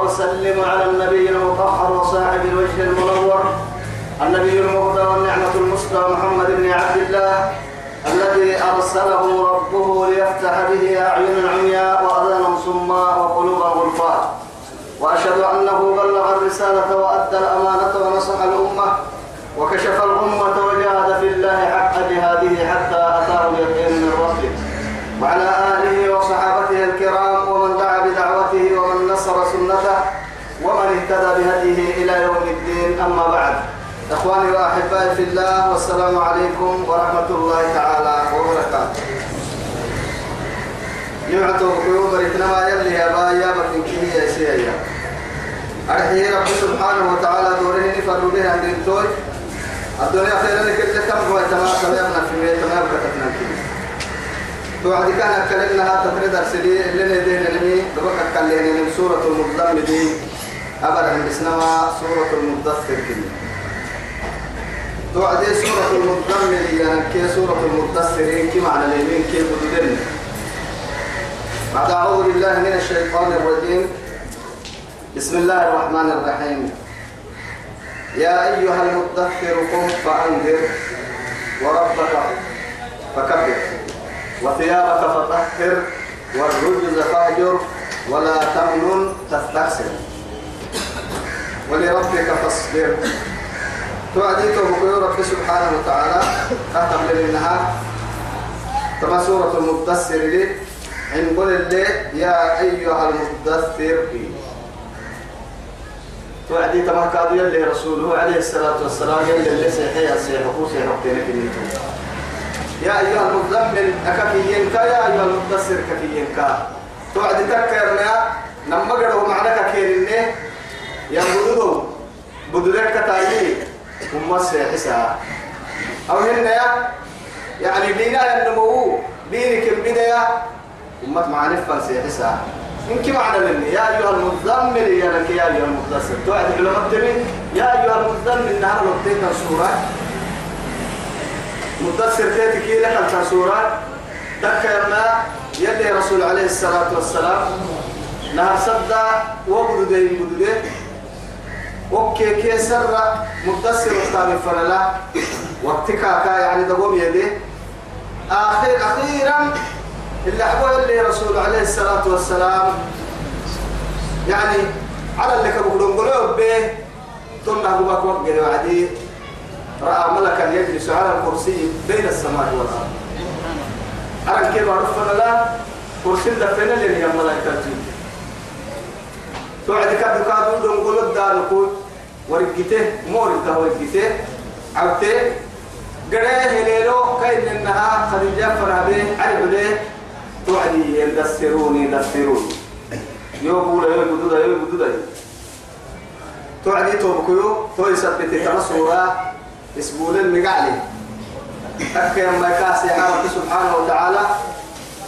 وأسلم على النبي المطهر وصاحب الوجه المنور النبي المهدى والنعمة المسلى محمد بن عبد الله الذي أرسله ربه ليفتح به أعين عمياء وأذانا صماء وقلوبا غلفاء. وأشهد أنه بلغ الرسالة وأدى الأمانة ونصح الأمة وكشف الأمة وجاهد في الله حق جهاده حتى أتاه اليقين من ربه. وعلى آله وصحابته الكرام ومن دعا بدعوته ومن نصر سنته ومن اهتدى بهديه إلى يوم الدين أما بعد. إخواني وأحبائي في الله والسلام عليكم ورحمة الله تعالى وبركاته. نعتو قيوب رتنا يلي يا بايا بكين كيه يا سيئة أرحيه رب سبحانه وتعالى دوره نفر به عند الدول الدنيا خيرا لك اللي كم هو تمام في مية تمام كتبنا كيه توعد كان كلمنا تفرد أرسلي اللي ندين لمي دبك كلمنا من سورة المضمدين أبدا بسنما سورة المدثر كلمة توعد سورة المضمدين يعني كي سورة المدثرين كي معنى اليمين كي بدودن بعد أعوذ بالله من الشيطان الرجيم. بسم الله الرحمن الرحيم. يا أيها المدثر قم فأنذر وربك فكبر وثيابك فطهر والرجز فاهجر ولا تمنن تستكثر ولربك فاصبر. توعديك بقول رب سبحانه وتعالى. ختم للنهار. كما سورة المدثر لي. إن قل اللي يا أيها المدثر. توعدي تما كادوا يلي رسوله عليه الصلاة والسلام يلي اللي سيحيا سيحقو سيحقتين في النتوم يا أيها المزمل أكفيين كا يا أيها المدثر كفيين كا توعد تكرنا نما قدوا معنا كيرني بدودو بدودك كتايي هم سيحسا أو هنا يا يعني دينا النمو. دينك البداية أمت معرفة سيحسا إنك معنى مني؟ يا أيها المزمل يا لك يا أيها المدثر. توعد علماء يا أيها المزمل نهار لبتين سورة مدثر تيتك لك سورة تكرنا يلي رسول عليه الصلاة والسلام. نهر صدى وبدو بدو وكي كي سر مدثر وستامي فرلا وقتكا كا يعني دقوم يدي. آخر أخيرا اللي حبوا اللي رسول عليه الصلاة والسلام. يعني على اللي كبقولون قلوب به. تنا هو وقت وعدي رأى ملكا يجلس على الكرسي بين السماء والأرض. أرى كيف عرفنا لا كرسي لين يا ملائكة الجن توعد كاد كاد دون قلت داركو ورقته مورته ورقته عبته قريه ليلو كاين انها خديجة فرابي عرب ليه؟ توعدي يدسروني دسروني يوبولا يوبدودا يوبدودا توعدي توبكيو تو يثبت كما صورة اسبول المقالي أكي ما كاسي حالة سبحانه وتعالى.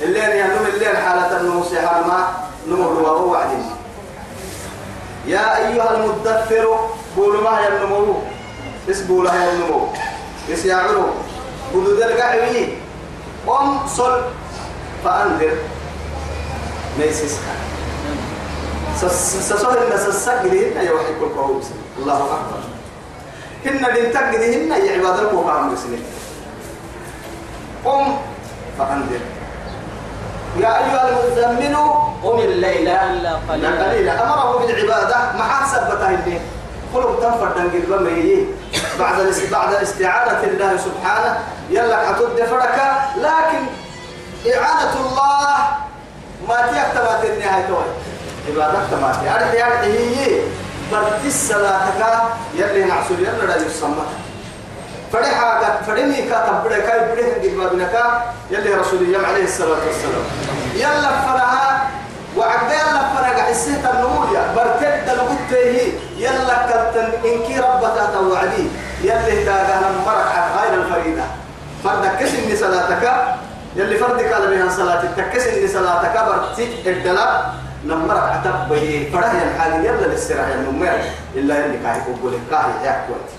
الليل يهنم الليل حالة النمو سيحال ما نمر وهو وعدين يا أيها المدثر قولوا ما هي النمو؟ اسبولها هي النمو؟ يسيعروا بدو ذلك عوي قم صل فأنذر. ميسيسكا سسوه الناس السجل هنا يوحي كل قوم الله. أكبر. هن دين تجد هن يا عباد القوم مسلمين قم فأنذر. يا أيها المزمل قم الليل. إلا قليلا. أمره بالعبادة. ما حسبته الليل قلوب تنفر دنجل بمي بعد بعد استعانة الله سبحانه يلا حتود فرك. لكن إعانة الله ما تيكتبات النهاية توي. عبادة تماتي أرحي أرحي هي برتي الصلاة يلي نعسل يلا لا يسمى فرحا قد فرني كاتب بڑے كاي بڑے قد بابنك يلي رسول الله عليه الصلاة والسلام. يلا فرها وعقد يلا فرها قاعد السهت النمو يا. برتد لقد يلا كتن إنك ربك توعدي يلي تاغانا مرك غير الفريدة. فردك كسن صلاتك يلي فردك على بها صلاتك تكسن صلاتك برتي الدلا نمرك عتب به فرح الحال يلا للسراح النمير إلا يلي كاهي قبول كاهي يا كويت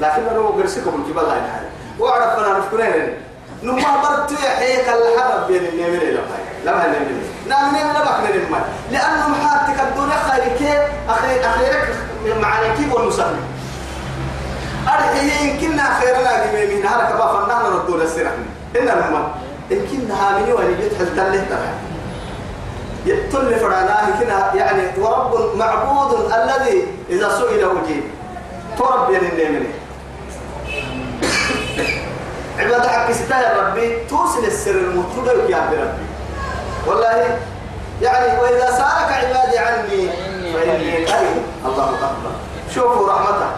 لكن أنا أقرسكم الكبال الله الحال وأعرف أنا نفكرين نما برتو يحيك الحرب بين النمير إلى لما النمير نعم نعم نبك من المال لأنه محاتك الدنيا خيرك أخي أخيرك معنا كيف والمسلم أرحيه إن كنا خيرنا من هذا كبا فنان ردونا السرحني إن المال إن كنا هامني ولي يدحل تله تبع يتل فراناه كنا يعني ورب معبود الذي إذا سئل وجيب. ترب بين النمير عبادة حق ستايا ربي توصل السر المطلوب يا ربي والله يعني وإذا سألك عبادي عني فإني قريب. الله أكبر. شوفوا رحمته.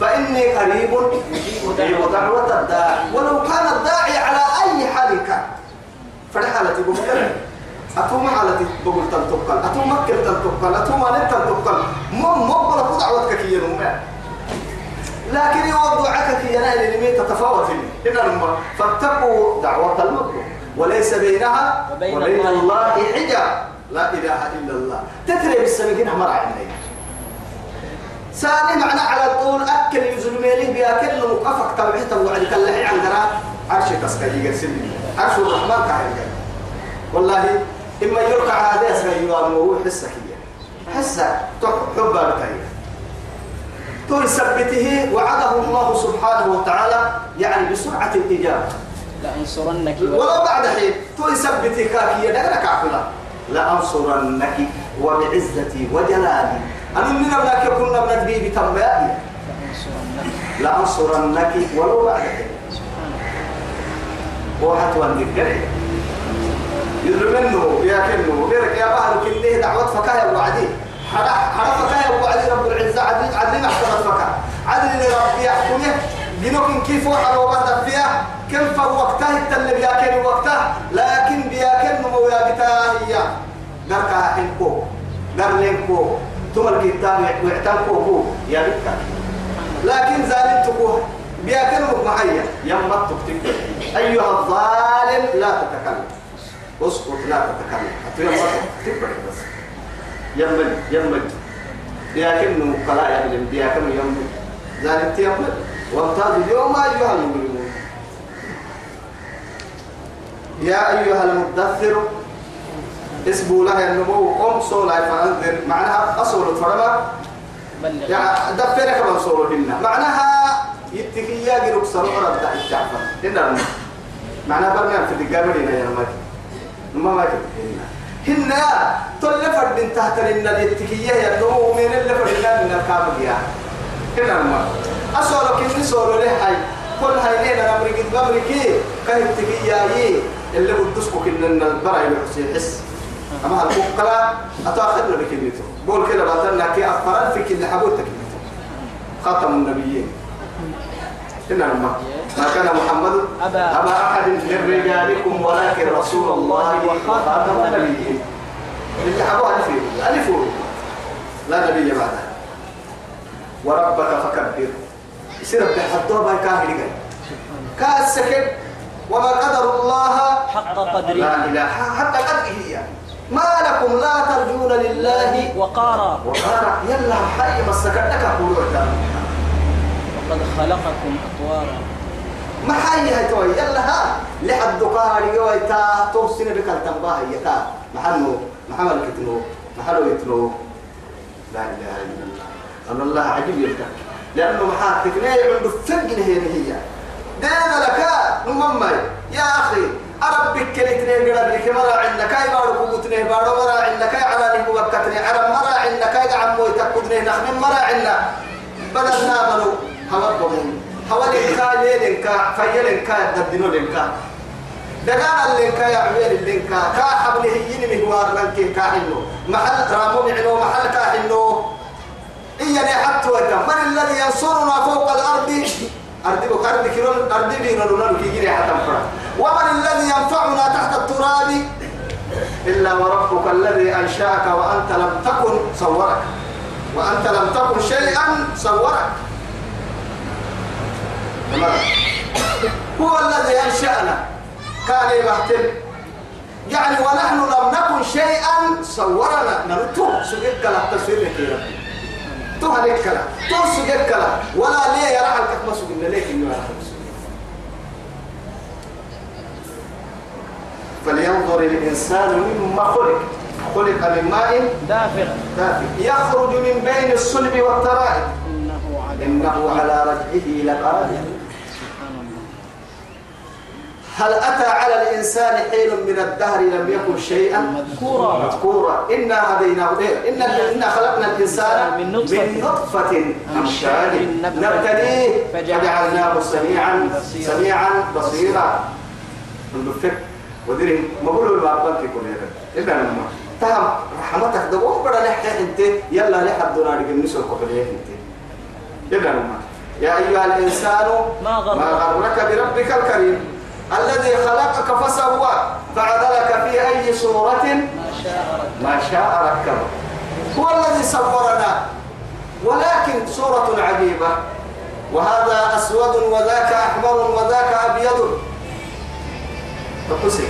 فإني قريب أجيب دعوة الداعي ولو كان الداعي على أي حال كان فالحالة يقول أتوم حالة بقول تنتقل. أتوم مكر تنتقل. أتوم أنت تنتقل. مو مو بلا دعوتك كي ينمى لكن يوضعك في ينال لمن تتفاوت الأمة فاتقوا دعوة المظلوم وليس بينها وبين, وبين الله. حجاب. لا إله إلا الله. تتري بالسمكين أمر عندي سالي معنى على طول أكل يزلمي لي بيأكل مقفك تبعيه توعد كاللحي عندنا عرش كسكي يقسم عرش الرحمن كهي والله إما يركع هذا اسمه يوام وهو حسك حسك. حب بتاعي تو يثبته وعده الله سبحانه وتعالى يعني بسرعة الإجابة لأنصرنك. ولو بعد حين تو يثبتك كي يدرك عقلا لأنصرنك وبعزتي وجلالي. أنا من أبنك يكون ابنك بي بتنبائي لأنصرنك. ولو بعد حين. وحتى النقري يظلمنه ياكنه غيرك يا بحر كله دعوة فكاية وعدي حدا حدا فكاية وعدي رب العزة عدل عدل محكمة فكا عدل لربي يحكمه. جنوك كيف وحد وبعد فيها؟ كم فوقته التل بياكل وقته لكن بياكل نمو يا بتاهية؟ دركا حنكو درلنكو ثم الكتاب ويعتنكو يا بتا لكن ظالمتكو بياكل معي يمت تكتب. أيها الظالم لا تتكلم. اسكت لا تتكلم. حتى يمت تكتب. بس يمل يمل بياكل كلا يمل بياكل يمل ظالمت يمل وامتاز اليوم أيها المجرمون يا أيها المدثر اسبوا لها النمو قم صولا فأنذر معناها أصول بلغ. يعني دفرك من صولهن معناها يتكي يا جروك سرور أبدا الجعفر. هنا معناها برنامج في الدقامرين يا نمك نما ما هن تلفت من تحت لنا الاتكية نمو من اللي فرنا من الكامل يا هنا نما أصولك إني صولو له هاي كل هاي لينا أمريكي أمريكي كهي التكية اللي بدسكو كنا البراي الحسين حس أما البقرة أتأخذ لك كلمته قول كده باتنا كي أفراد في كل حبوتك خاتم النبيين إن ما كان محمد أبا- أبا أحد من رجالكم ولكن رسول الله وخاتم النبيين. اللي حبوا ألف ألف لا نبي بعده وربك فكبر. يصير بحطوها باي كاهل كاس سكت. وما قدر الله. حق لا قدره. إله. حتى قد هي. ما لكم لا ترجون لله. وقارا. وقال يلا حي مسكتك أقول وقد خلقكم أطوارا. ما حي هاي توي يلا ها. لحد قاري ويتا توصين بك التنباه يتا محنو محمد كتنو محلو يتنو. لا إله إلا الله. أن الله عجيب يفتك لأنه محاتك ليه عنده فقن هي هي دينا لك نممي. يا أخي أربك كلتني قرب لك مرا عندك أي بارو كوتني بارو مرا عندك أي على نبو بكتني. عرب مرا عندك أي عمو يتكدني نخم مرا عندنا بدلنا منو هوابهم هوالنكا ليلنكا فيلنكا ددنو لنكا دقانا اللينكا يا عبير اللينكا كا حبله ينمي هوار لنكي كاحنو. محل رامو معنو محل كاحنو. إيا حتى وكا من الذي ينصرنا فوق الأرض؟ أرض أرض كيلو أرض دينا لنا كي فرا ومن الذي ينفعنا تحت التراب؟ إلا وربك الذي أنشأك وأنت لم تكن صورك. وأنت لم تكن شيئا صورك. تمام هو الذي أنشأنا. كان يبهتم يعني ونحن لم نكن شيئا صورنا. نرتو سجد كلا تصوير لك يا ربي تو هلك كلا تو سجد كلا ولا ليه يا رحل كما سجدنا ليك إنه رحل فلينظر الإنسان مما خلق. خلق من ماء دافق دافئ. يخرج من بين الصلب والترائب. إنه على رجعه لقادر. هل أتى على الإنسان حين من الدهر لم يكن شيئا؟ مذكورا. مذكورا. إنا هديناه. إيه؟ إن إنا خلقنا الإنسان من نطفة. من نطفة أمشاج. نبتليه فجعلناه سميعا. بصيرا. سميعا بصيرا. نفك ودري ما بقولوا الباب في كل هذا. إذا لما تهم رحمتك ده وبرا لحق أنت. يلا لحد دون أرجع نسوق قبليه أنت. إذا لما يا أيها الإنسان. ما غرك بربك الكريم. الذي خلقك فسوى فعدلك في أي صورة؟ ما شاء ما ركبه. هو الذي صورنا. ولكن صورة عجيبة. وهذا أسود وذاك أحمر وذاك أبيض. فقسك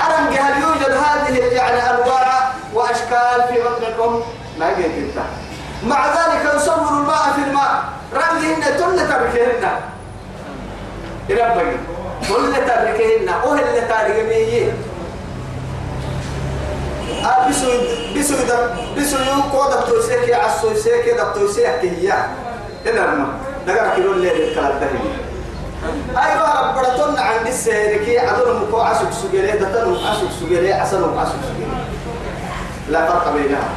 أرم هل يوجد هذه يعني أنواع وأشكال في بطن الأم لا يجد مع ذلك يصور الماء في الماء. رميهن تل تركهن يربي تل تركهن أهل تارجميه آه بسو بسو بسو يو كودا توسيك يا عسو سيك دا توسيك هي إلا ما نقرأ كيلو الليل الكلام ده أيوة ربنا عند السيركي عدل مكو عسوك سجلي دتن عسوك سجلي عسل عسوك سجلي لا فرق بينها.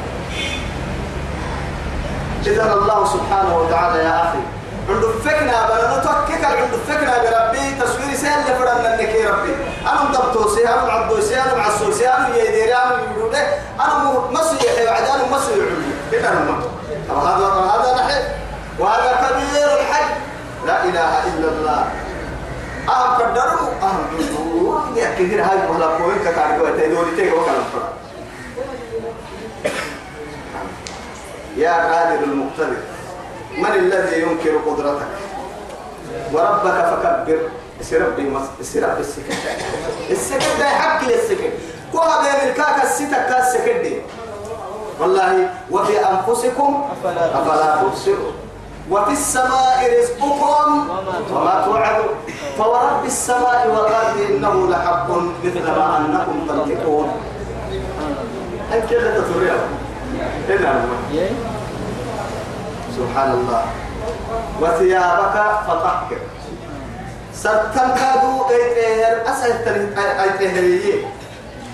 إذا الله سبحانه وتعالى يا أخي عند فكنا بنا نتوكك عند فكنا بربي تصوير سهل لفرنا لك يا ربي. أنا مدبتوسي أنا معدوسي أنا معسوسي أنا يديري أنا يقولي أنا مسيحي وعد أنا مسيحي إذا ما هذا هذا نحن. وهذا كبير الحج. لا إله إلا الله. أهم قدروا أهم دور يا كثير هاي مهلا بوين كتارجوا تدوري تيجوا كلام فرا يا قادر المقتدر. من الذي ينكر قدرتك؟ وربك فكبر. سرب سرب السكت السكت ده حق للسكت. كوها بين الكاكا الستة كاس السكت دي. والله وفي أنفسكم أفلا تبصرون. وفي السماء رزقكم وما توعدون. فورب السماء والأرض إنه لحق مثل ما أنكم تنطقون. أنت لا تتريد إلا الله سبحان الله وثيابك فطهر. ستن كادو ايتهر اسهل ايتهريه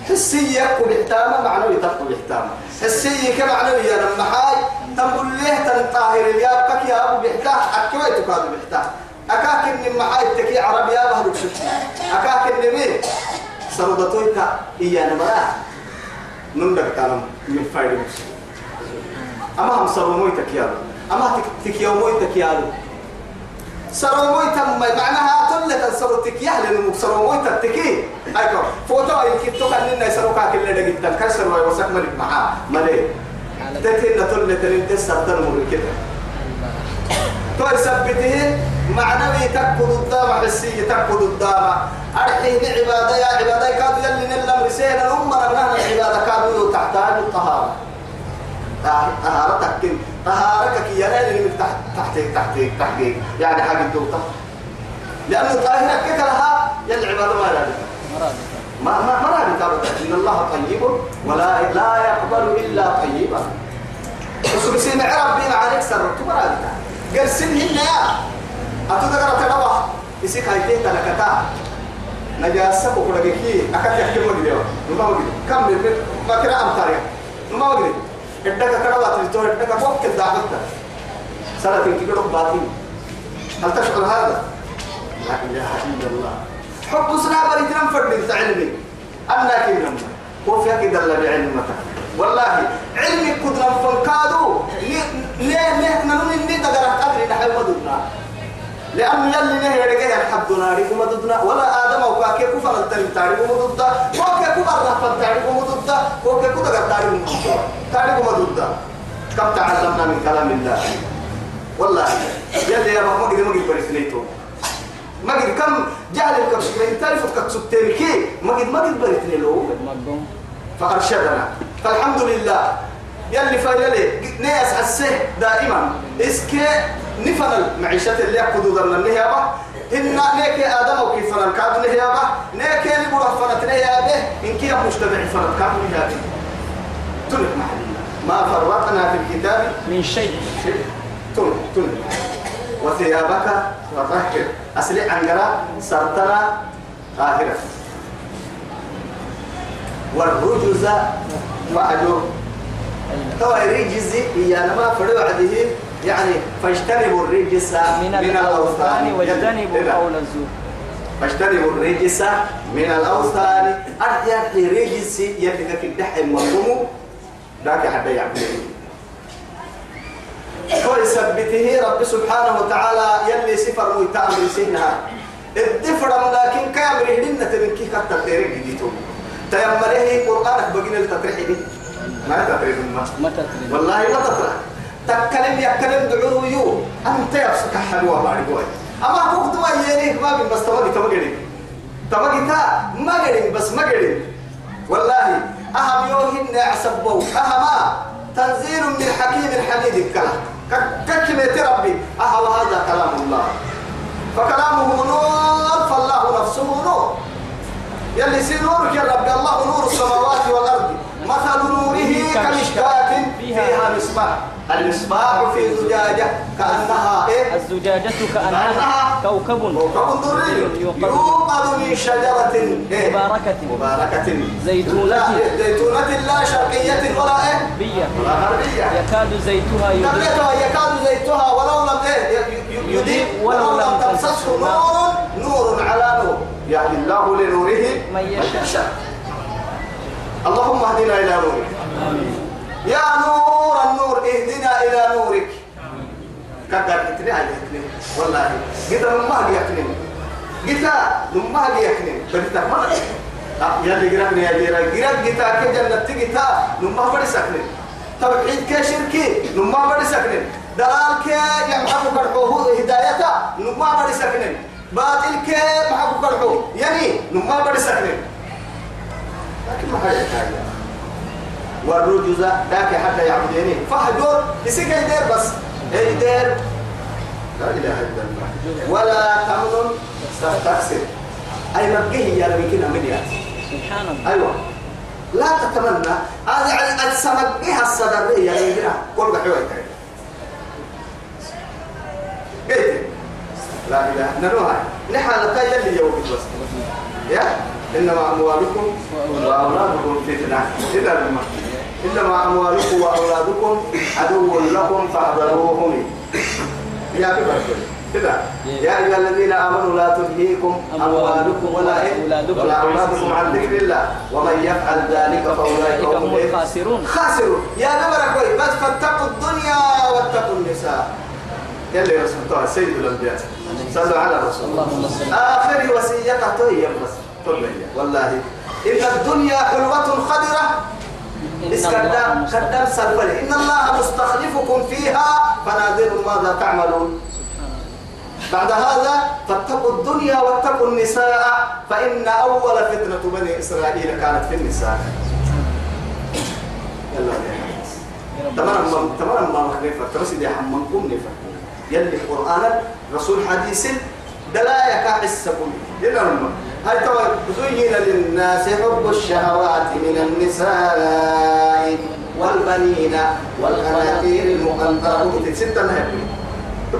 حسية وبحتامة معنوي تبقى بحتامة حسية كمعنوي يا لما حاي تقول ليه تنطاهر الياب كك يا أبو بحتاه اكوي تكادو بحتاه. أكاك ان محاي تكي عربي يا شتي أكاك ان مين؟ سردتويتا ايانا مراه نندك تانم من فايد مسلم أما هم سروا مويتك يا رب. أما تك يوم مويتك يا رب سروا مويتك معناها تلة سروا تك يا لأنه سروا مويتك تكي أيكو فوتو أي كتو كان لنا سروا كاك اللي دقيت كسر ويوسك ملك معاه ملك تكين تلة تلين تسر تنمر كده تو يثبته معنوي تكو الدام حسي تكو الدام. أرحيه عبادة يا عبادة كادوا يلي نلم رسينا الأمة رغنا العبادة كادوا تحتاج الطهارة. طهارتك كن طهارتك يا ليل من تحت تحت تحت تحت يعني حاجة دوطة لأنه طاهرك كيف لها يلعب ما لا ما ما ما إن الله طيب ولا لا يقبل إلا طيبا. وسبسين عرب بين عليك سر تمرا قال سنهن يا. أتذكر تنوى يسيك هايتين تلكتا نجاسة وكرجكي أكاد يحكي مجري ما مجري كم من ما كنا أمتاري ما مجري إدك كربات الجور إدك فوق الدعوة سنة كيلو باطين هل تشعر هذا؟ لا إله إلا الله. حب سنا بريتنا فرد تعلمي. أنا كيلو وفي أكيد الله بعلمك. والله علمي قدرة فنكادو ليه ليه نحن نني تقرأ قدري نحن مدودنا لأنه يلي نهي رجع الحد ناري وما ضدنا ولا آدم أو كاكي كفر التريم تاري وما ضدنا وكاكي كفر رحمة تاري وما ضدنا وكاكي كفر تاري وما ضدنا تاري وما ضدنا كم تعلمنا من كلام الله؟ والله يلي يا ما قد ما قد بريتنيتو ما قد كم جعل الكبسولين تعرف كتسبتين كي؟ ما قد ما قد مقوم فأرشدنا. فالحمد لله. يلي فايلي ناس السه دائما. إسكي نفن المعيشة اللي يقودوا ذن النهيابة. إن نيك آدم وكيف فنان كاد نهيابة نيك اللي بروح فنت نهيابة. إن كي مجتمع فنان كاد نهيابة تلك محلنا ما فرطنا في الكتاب. من شيء. شيء. تلك تلك وثيابك فطهر. أسلع عنقرا سرتنا طاهرة والرجز فأجر تو الرجز هي أنا ما فرد وعده يعني فاجتنبوا الرجس من الأوثان. واجتنبوا. قول الزور. فاجتنبوا الرجس من الأوثان. أرجع الرجس كده دحي مفهومه ذاك يعمل هو يثبته رب سبحانه وتعالى يلي سفر ويتأمر سنها. الدفر لكن كامل هدنا تبنكي كتر تيرك جديتو تيمره قرآنك بقين التطريح دي ما تطريح ما متى تريد؟ والله ما تطرح. تكلم يكلم دعوه يو أنت يبسك حلوة ما نقول أما كوك دوا يريك ما بين بس تمام قريب تمام تا ما قريب بس ما قريب والله أهم يوهن عصبوا أهما تنزيل من حكيم حميد الكلام. ككلمة ربي. أهو هذا كلام الله. فكلامه نور فالله نفسه نور. يلي سي نورك يا رب الله نور السماوات والأرض. مثل كمشكاة فيها مصباح. المصباح في زجاجة كأنها إيه؟ الزجاجة كأنها كوكب كوكب دري. يوقد من شجرة إيه؟ مباركة. مباركة. زيتونة. زيتونة لا شرقية ولا إيه؟ بية ولا غربية. يكاد زيتها يضيء يكاد زيتها. ولو لم إيه؟ يضيء ولو لم تمسسه نور نور على نور. يعني الله لنوره. من يشاء. اللهم اهدنا إلى نورك يا نور النور اهدنا إلى نورك. كقر اتنين على اتنين والله قد لما هي اتنين قد لما هي اتنين بدت ما يلي قرأني يا جيرا قرأ. قتا كجنة تقتا لما بدي سكنين توحيد كشركي لما بدي سكنين دلال كي يمحبو كرحوه هدايته لما بدي سكنين باطل كي محبو كرحوه يعني لما بدي سكنين لكن ما حاجة حاجة والرجز ذاك حتى يعبديني فهجر يسيك يدير بس. يدير لا إله إلا الله. ولا تمن تستكثر أي مبقيه يا ربي كنا مليات سبحان الله. أيوة. لا تتمنى. هذا يعني السمك بها الصدرية يعني هنا كل بحوة كريم قلت لا إله. نروها نحن لك يلي يوجد بس يا؟ إنما أموالكم وأولادكم فتنة. إلا لما إنما أموالكم وأولادكم عدو لكم فاحذروهم يا ببركة كده يا أيها الذين آمنوا لا تلهيكم أموالكم ولا إيه؟ أولادكم ولا أولادكم عن ذكر الله. ومن يفعل ذلك فأولئك أولئك هم إيه؟ الخاسرون. خاسرون. يا ببركة بس فاتقوا الدنيا واتقوا النساء. يلي رسول الله سيد الأنبياء. صلوا على رسول الله. آخر وصيته هي بس. طلع والله إن الدنيا حلوة خضرة. مستقيم. قدام سلفل إن الله مستخلفكم فيها فنادروا ماذا تعملون. بعد هذا فاتقوا الدنيا واتقوا النساء فإن أول فتنة بني إسرائيل كانت في النساء. يلا تمام تمام ما مخنفة ترسل يا حمانكم نفة يلي قرآن رسول حديث دلايا كحسكم. إلا توا زين للناس حب الشهوات من النساء والبنين والقناطير المقنطرة. ستة نهب.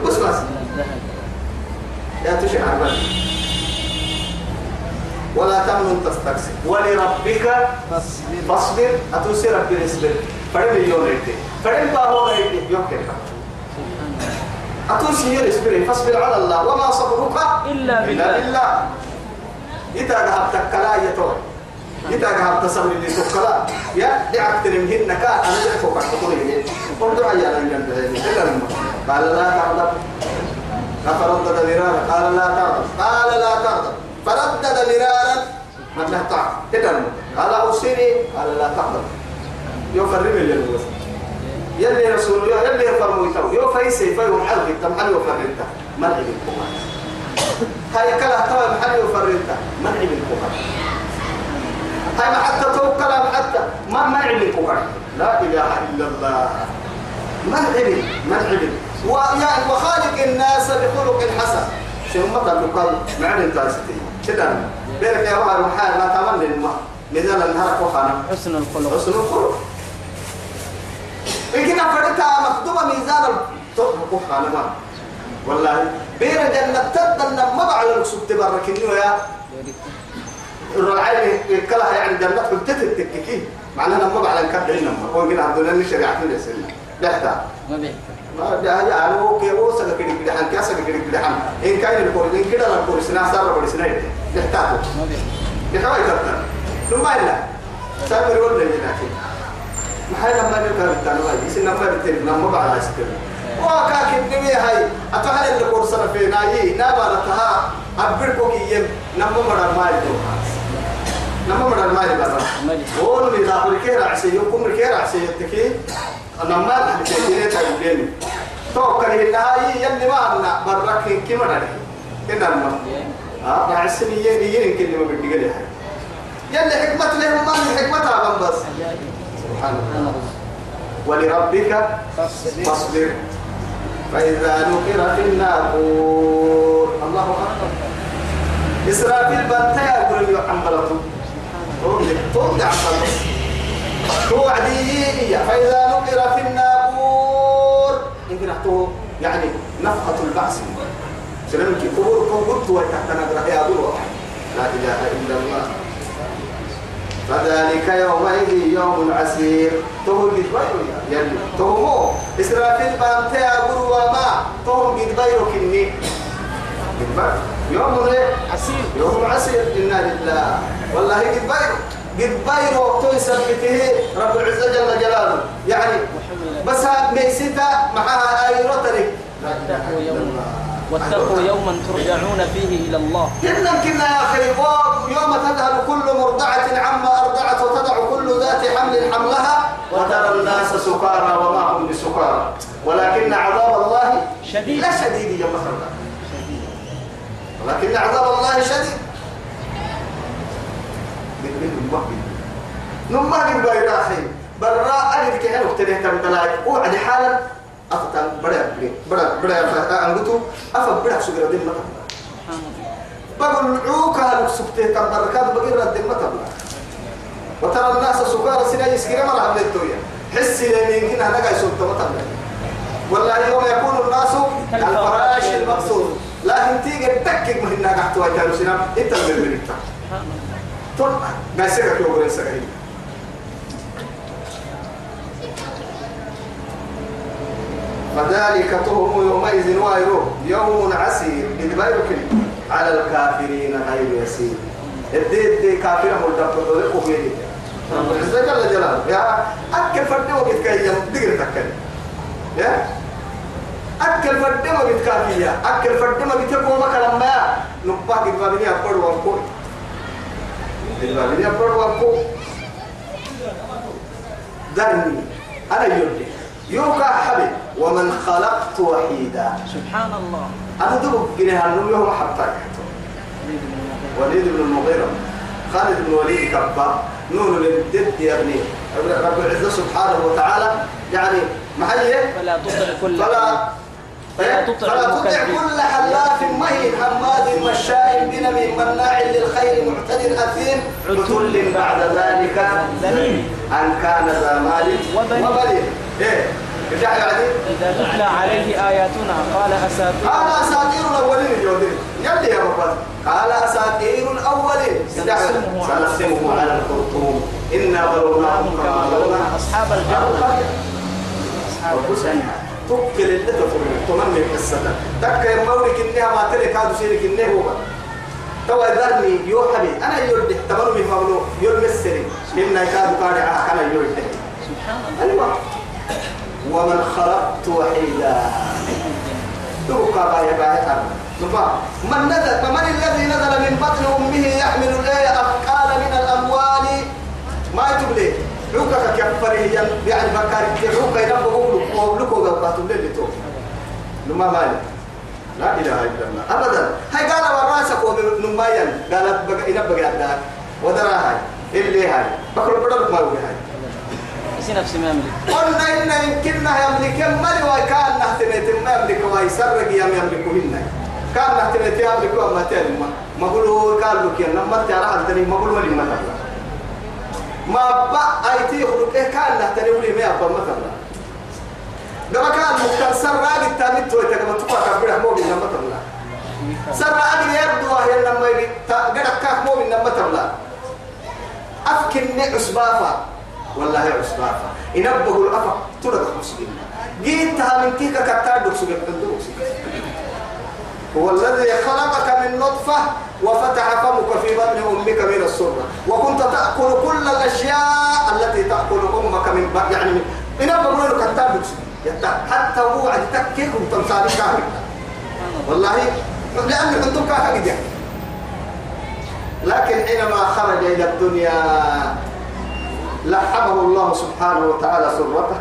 بس بس. يا تشعر بس ولا تمنن تستكثر ولربك فاصبر. أتوسي ربي اصبر فرم يوم ريتي فرم باهو ريتي يوم كده أتوسي هي اصبر فاصبر على الله. وما صبرك إلا بالله. إلا إذا ذهبت كلا يتوه إذا ذهبت صبر اللي تكلا يا دعك تنمهن كان أنا دعك وقت تقولي قلت عيا لا ينبغي إلا لما قال لا تغضب فردد مرارا. قال لا تغضب قال لا تغضب فردد مرارا. ما لا تعب إذا قال أوصيني. قال لا تغضب يفرم اللي الوسط يلي رسول يو يلي فرمويتو يو فايسي فايو محل تم محل وفرنتا منعي بالكوما هاي كلا توا محل وفرنتا منعي بالكوما هاي ما حتى تو كلام حتى ما منعي بالكوما لا إله إلا الله. منعي بال منعي بال ويعني وخالق الناس بخلق حسن. شنو ما قال معنى تاستي كده بينك يا واحد محال ما تمنى الماء. نزل النهار وخانا حسن الخلق. حسن الخلق. إن كنا فرقتها مخدومة ميزان الطبق وخانا والله. بين جنة تدن ما بعد الوسط تبرك إنه يا الرعاية كلها يعني جنة كنت تتككي معناها ما بعد نكبر إنما هو كنا عبد الله الشريعة في السنة لا ما بيحكي. ما ده يا أنا كي هو سك كده كده عن كاسك كده كده عن إن كان الكور إن كده الكور سنا صار بقول سنا نحتاجه ما بيحكي. بحوي كتر ثم إلا. سامر ولا يناكي ما هي لما نرجع بالتنوع يصير نمبر تين نمبر بعد أسكر وكاك الدنيا هاي. أتحل الكور سنة في نايي. نابالتها أبركو كي يم. نمبر مرة ما يدو نمبر مرة ما يدو ما بيحكي هون من داخل كير عسى يوم كير عسى يتكي أحب تكيني تايبيني توكل النهاية يلي ما أنا برك كم نادي كنا ما آه. يجي يجي يمكن ما بدي قلي يلي حكمة لهم. ما حكمتها من بس. سبحان الله. ولربك فاصبر. فإذا نقر في الناقور. الله أكبر. إسرافيل بنتيا يقول يحملته توضع خلص توعدي فإذا نقر في الناقور. يمكن يعني نفخة البعث سلام كي قبور قبور تحت نقرأ يا دلوة لا إله إلا الله. فذلك يومئذ يوم عسير. تهو قد بيرو يلي. تهو إسرافيل بانتي أقول وما. تهو قد بيرو كني. يوم؟ عسير. يوم عسير. إنا لله. والله قد بيرو قد بيرو تويسر بته رب العزة جل جلاله. يعني بس ميسيتا معها آيروتري لا إله إلا الله. واتقوا يوما ترجعون فيه إلى الله. كنا كنا يا أخي يوم تذهل كل مرضعة عما أرضعت وتضع كل ذات حمل حملها وترى الناس سكارى وما هم بسكارى. ولكن عذاب الله شديد. لا شديد يا مثلا ولكن عذاب الله شديد. نما قد بايرا أخي. برا ألف كهن وقتنه تم بلاي وعد حالا أفتن بڑا بڑا بڑا أنقطو أفا بڑا مثلا سبحان الله بقول عوكا لك سكتي كبركات بقول رد المتبع وترى الناس سكارى سنة يسكر مرة عبد الدنيا لين يمكن أنا قاعد سلطة متبع والله يوم يكون الناس كالفراش المقصود. لكن تيجي تكك من هناك أحتوى جالو سنة. أنت من سبحان الله طول ما يسكك يوم فذلك تهم يومئذ وايرو يوم عسير. إدبارك على الكافرين غير يسير. الدي الدي كافر ملتقى طريقه بيدي رب العزة جل جلاله يا أكل فرد وقت كي يمدقر تكل يا أكل فرد ما بتكافية أكل فرد ما بتكو ما كلام ما. نبقى إدبارني أبقر وأبقر إدبارني أبقر وأبقر ذرني أنا يردي يوكا حبي ومن خلقت وحيدا. سبحان الله أنا دوب جنيه النوم يوم حتى وليد بن المغيرة. خالد بن وليد كبا نون للدد يا ابني. رب العزة سبحانه وتعالى. يعني محيي. فلا تطع كل فلا فلا تطع فلا تطع. كل حلاف مهين حماد مشاء بنميم مناع للخير معتد أثيم عتل بعد ذلك. أن كان ذا مال وبنين. إيه إذا تتلى عليه آياتنا قال أساطير. قال أساطير الأولين اليهودين يلي يا رب. قال أساطير الأولين. سنقسمه على الخرطوم. إنا بلوناهم كما بلونا أصحاب الجنة. أصحاب الجنة. تكل اللي تفرق تمني قصة تك مورك إنها ما تلك هذا سيرك إنه هو. توا ذرني يو حبي أنا يرد من مولو يرمسني إن كاد قارع أنا يرد سبحان الله. أيوة. ومن خلقت وحيدا. تبقى باية باية نبا. من نزل فمن الذي نزل من بطن أمه يحمل الآية أثقال من الأموال؟ ما تبلي عوكا كفره يعني بكار عوكا ينبغوا وبلكوا قباتوا اللي تو لما مالي لا إله إلا الله. أبدا. هاي قال وراسك ونمايا قالت بقى ينبغي عندها ودراها اللي هاي. بكر بدل ما هو هاي. يصير نفسي ما يملك قلنا إن يمكننا يملك مالي وكان نهتمت ما يملك ويسرق يم يملك منا كان نهتمت يملك وما تلم ما قولوا قال لك يا نما تعرف الدنيا ما قولوا لي ما تبلا ما بقى أيتي خلق إيه كان نهتمت ولي ما ما تبلا لما كان مكتر سرق التامت تويتك ما تقع كبير مو بينا ما تبلا سرق أجل يبدو وهي لما يجي قدك كاك مو بينا ما تبلا أفكني عصبافة. والله عصبافة. ينبه الأفق تلقى مسلم جيتها من كيكا كتار دكسوك هو الذي خلقك من نطفة وفتح فمك في بطن أمك من السرة. وكنت تأكل كل الأشياء التي تأكل أمك من بطن يعني من له كتار دكسوك حتى هو عد تكيك وتمثالي كامل والله لأن كنتم كاكا لكن حينما خرج إلى الدنيا لحمه الله سبحانه وتعالى سرته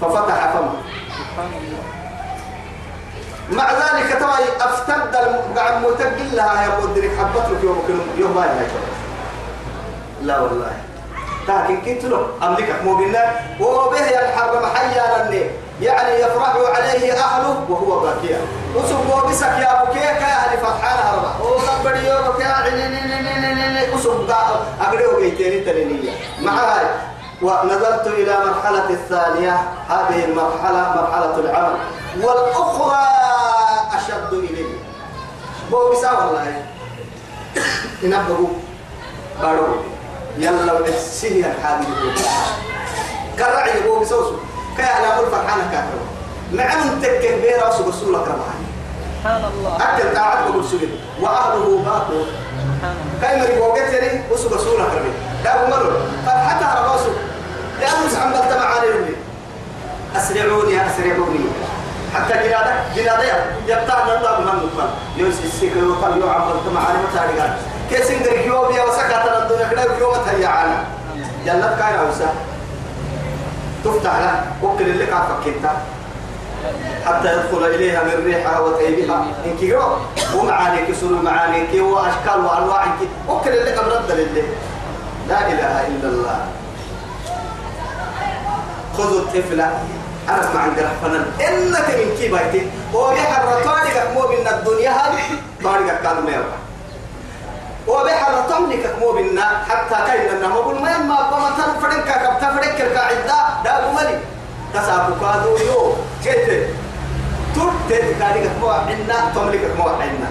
ففتح فمه. مع ذلك ترى أفتد قاعد متقل لها يا مدرك حبت يوم يوم ما لا والله. لكن كنت له أملكك مو قلنا وبه ينحرم حيا لني. يعني يفرح عليه أهله وهو باكيا. وسب بسك يا أبو كيك يا أهل فرحان هربا ولبري يومك يا وسب أقرأ بيتين تلينية مع هاي ونظرت إلى مرحلة الثانية هذه المرحلة مرحلة العمل. والأخرى أشد إلي. بو بسا والله. ينبهوا. بارو. يلا وحسيه الحاجة كرع يبو بسوسو كي على أقول فرحانة كاترو معن تكه بيرا وسو رسول الله سبحان الله. أكل بقول سجن وأهله باقوا كاي مري بوقت يعني وسو رسول الله كرمي لا بمرو فرحتها رباسو لأنه سعم بلتمع عليه أسرعوني أسرعوني. حتى جنادة جنادة يبتعنا الله من المقبل يوس السيك يوقل يوم عم بلتمع عليه متى كيس إنجر كيوبيا وسكت الدنيا كده كيوم تهيعنا جنة كاين عوسى تفتح له. وكل اللي قاعد فكنتا حتى يدخل إليها من ريحها وطيبها. إن كيرو ومعاني كسر معاني وأشكال وأنواع وكل اللي قبل لله لا إله إلا الله. خذوا الطفل. أنا مع الجرح فنان إنك من كي بايتي. وبحر طارقك مو من الدنيا. هذه طارقك كان ميرا وبحر طملك مو بنا. حتى كاين أنه بقول ما يما بما تنفرنك كبتا فرنك القاعدة. دا ملي. تسابق كادو يو كيف ترتد كاريك مو عنا. تملك مو عنا.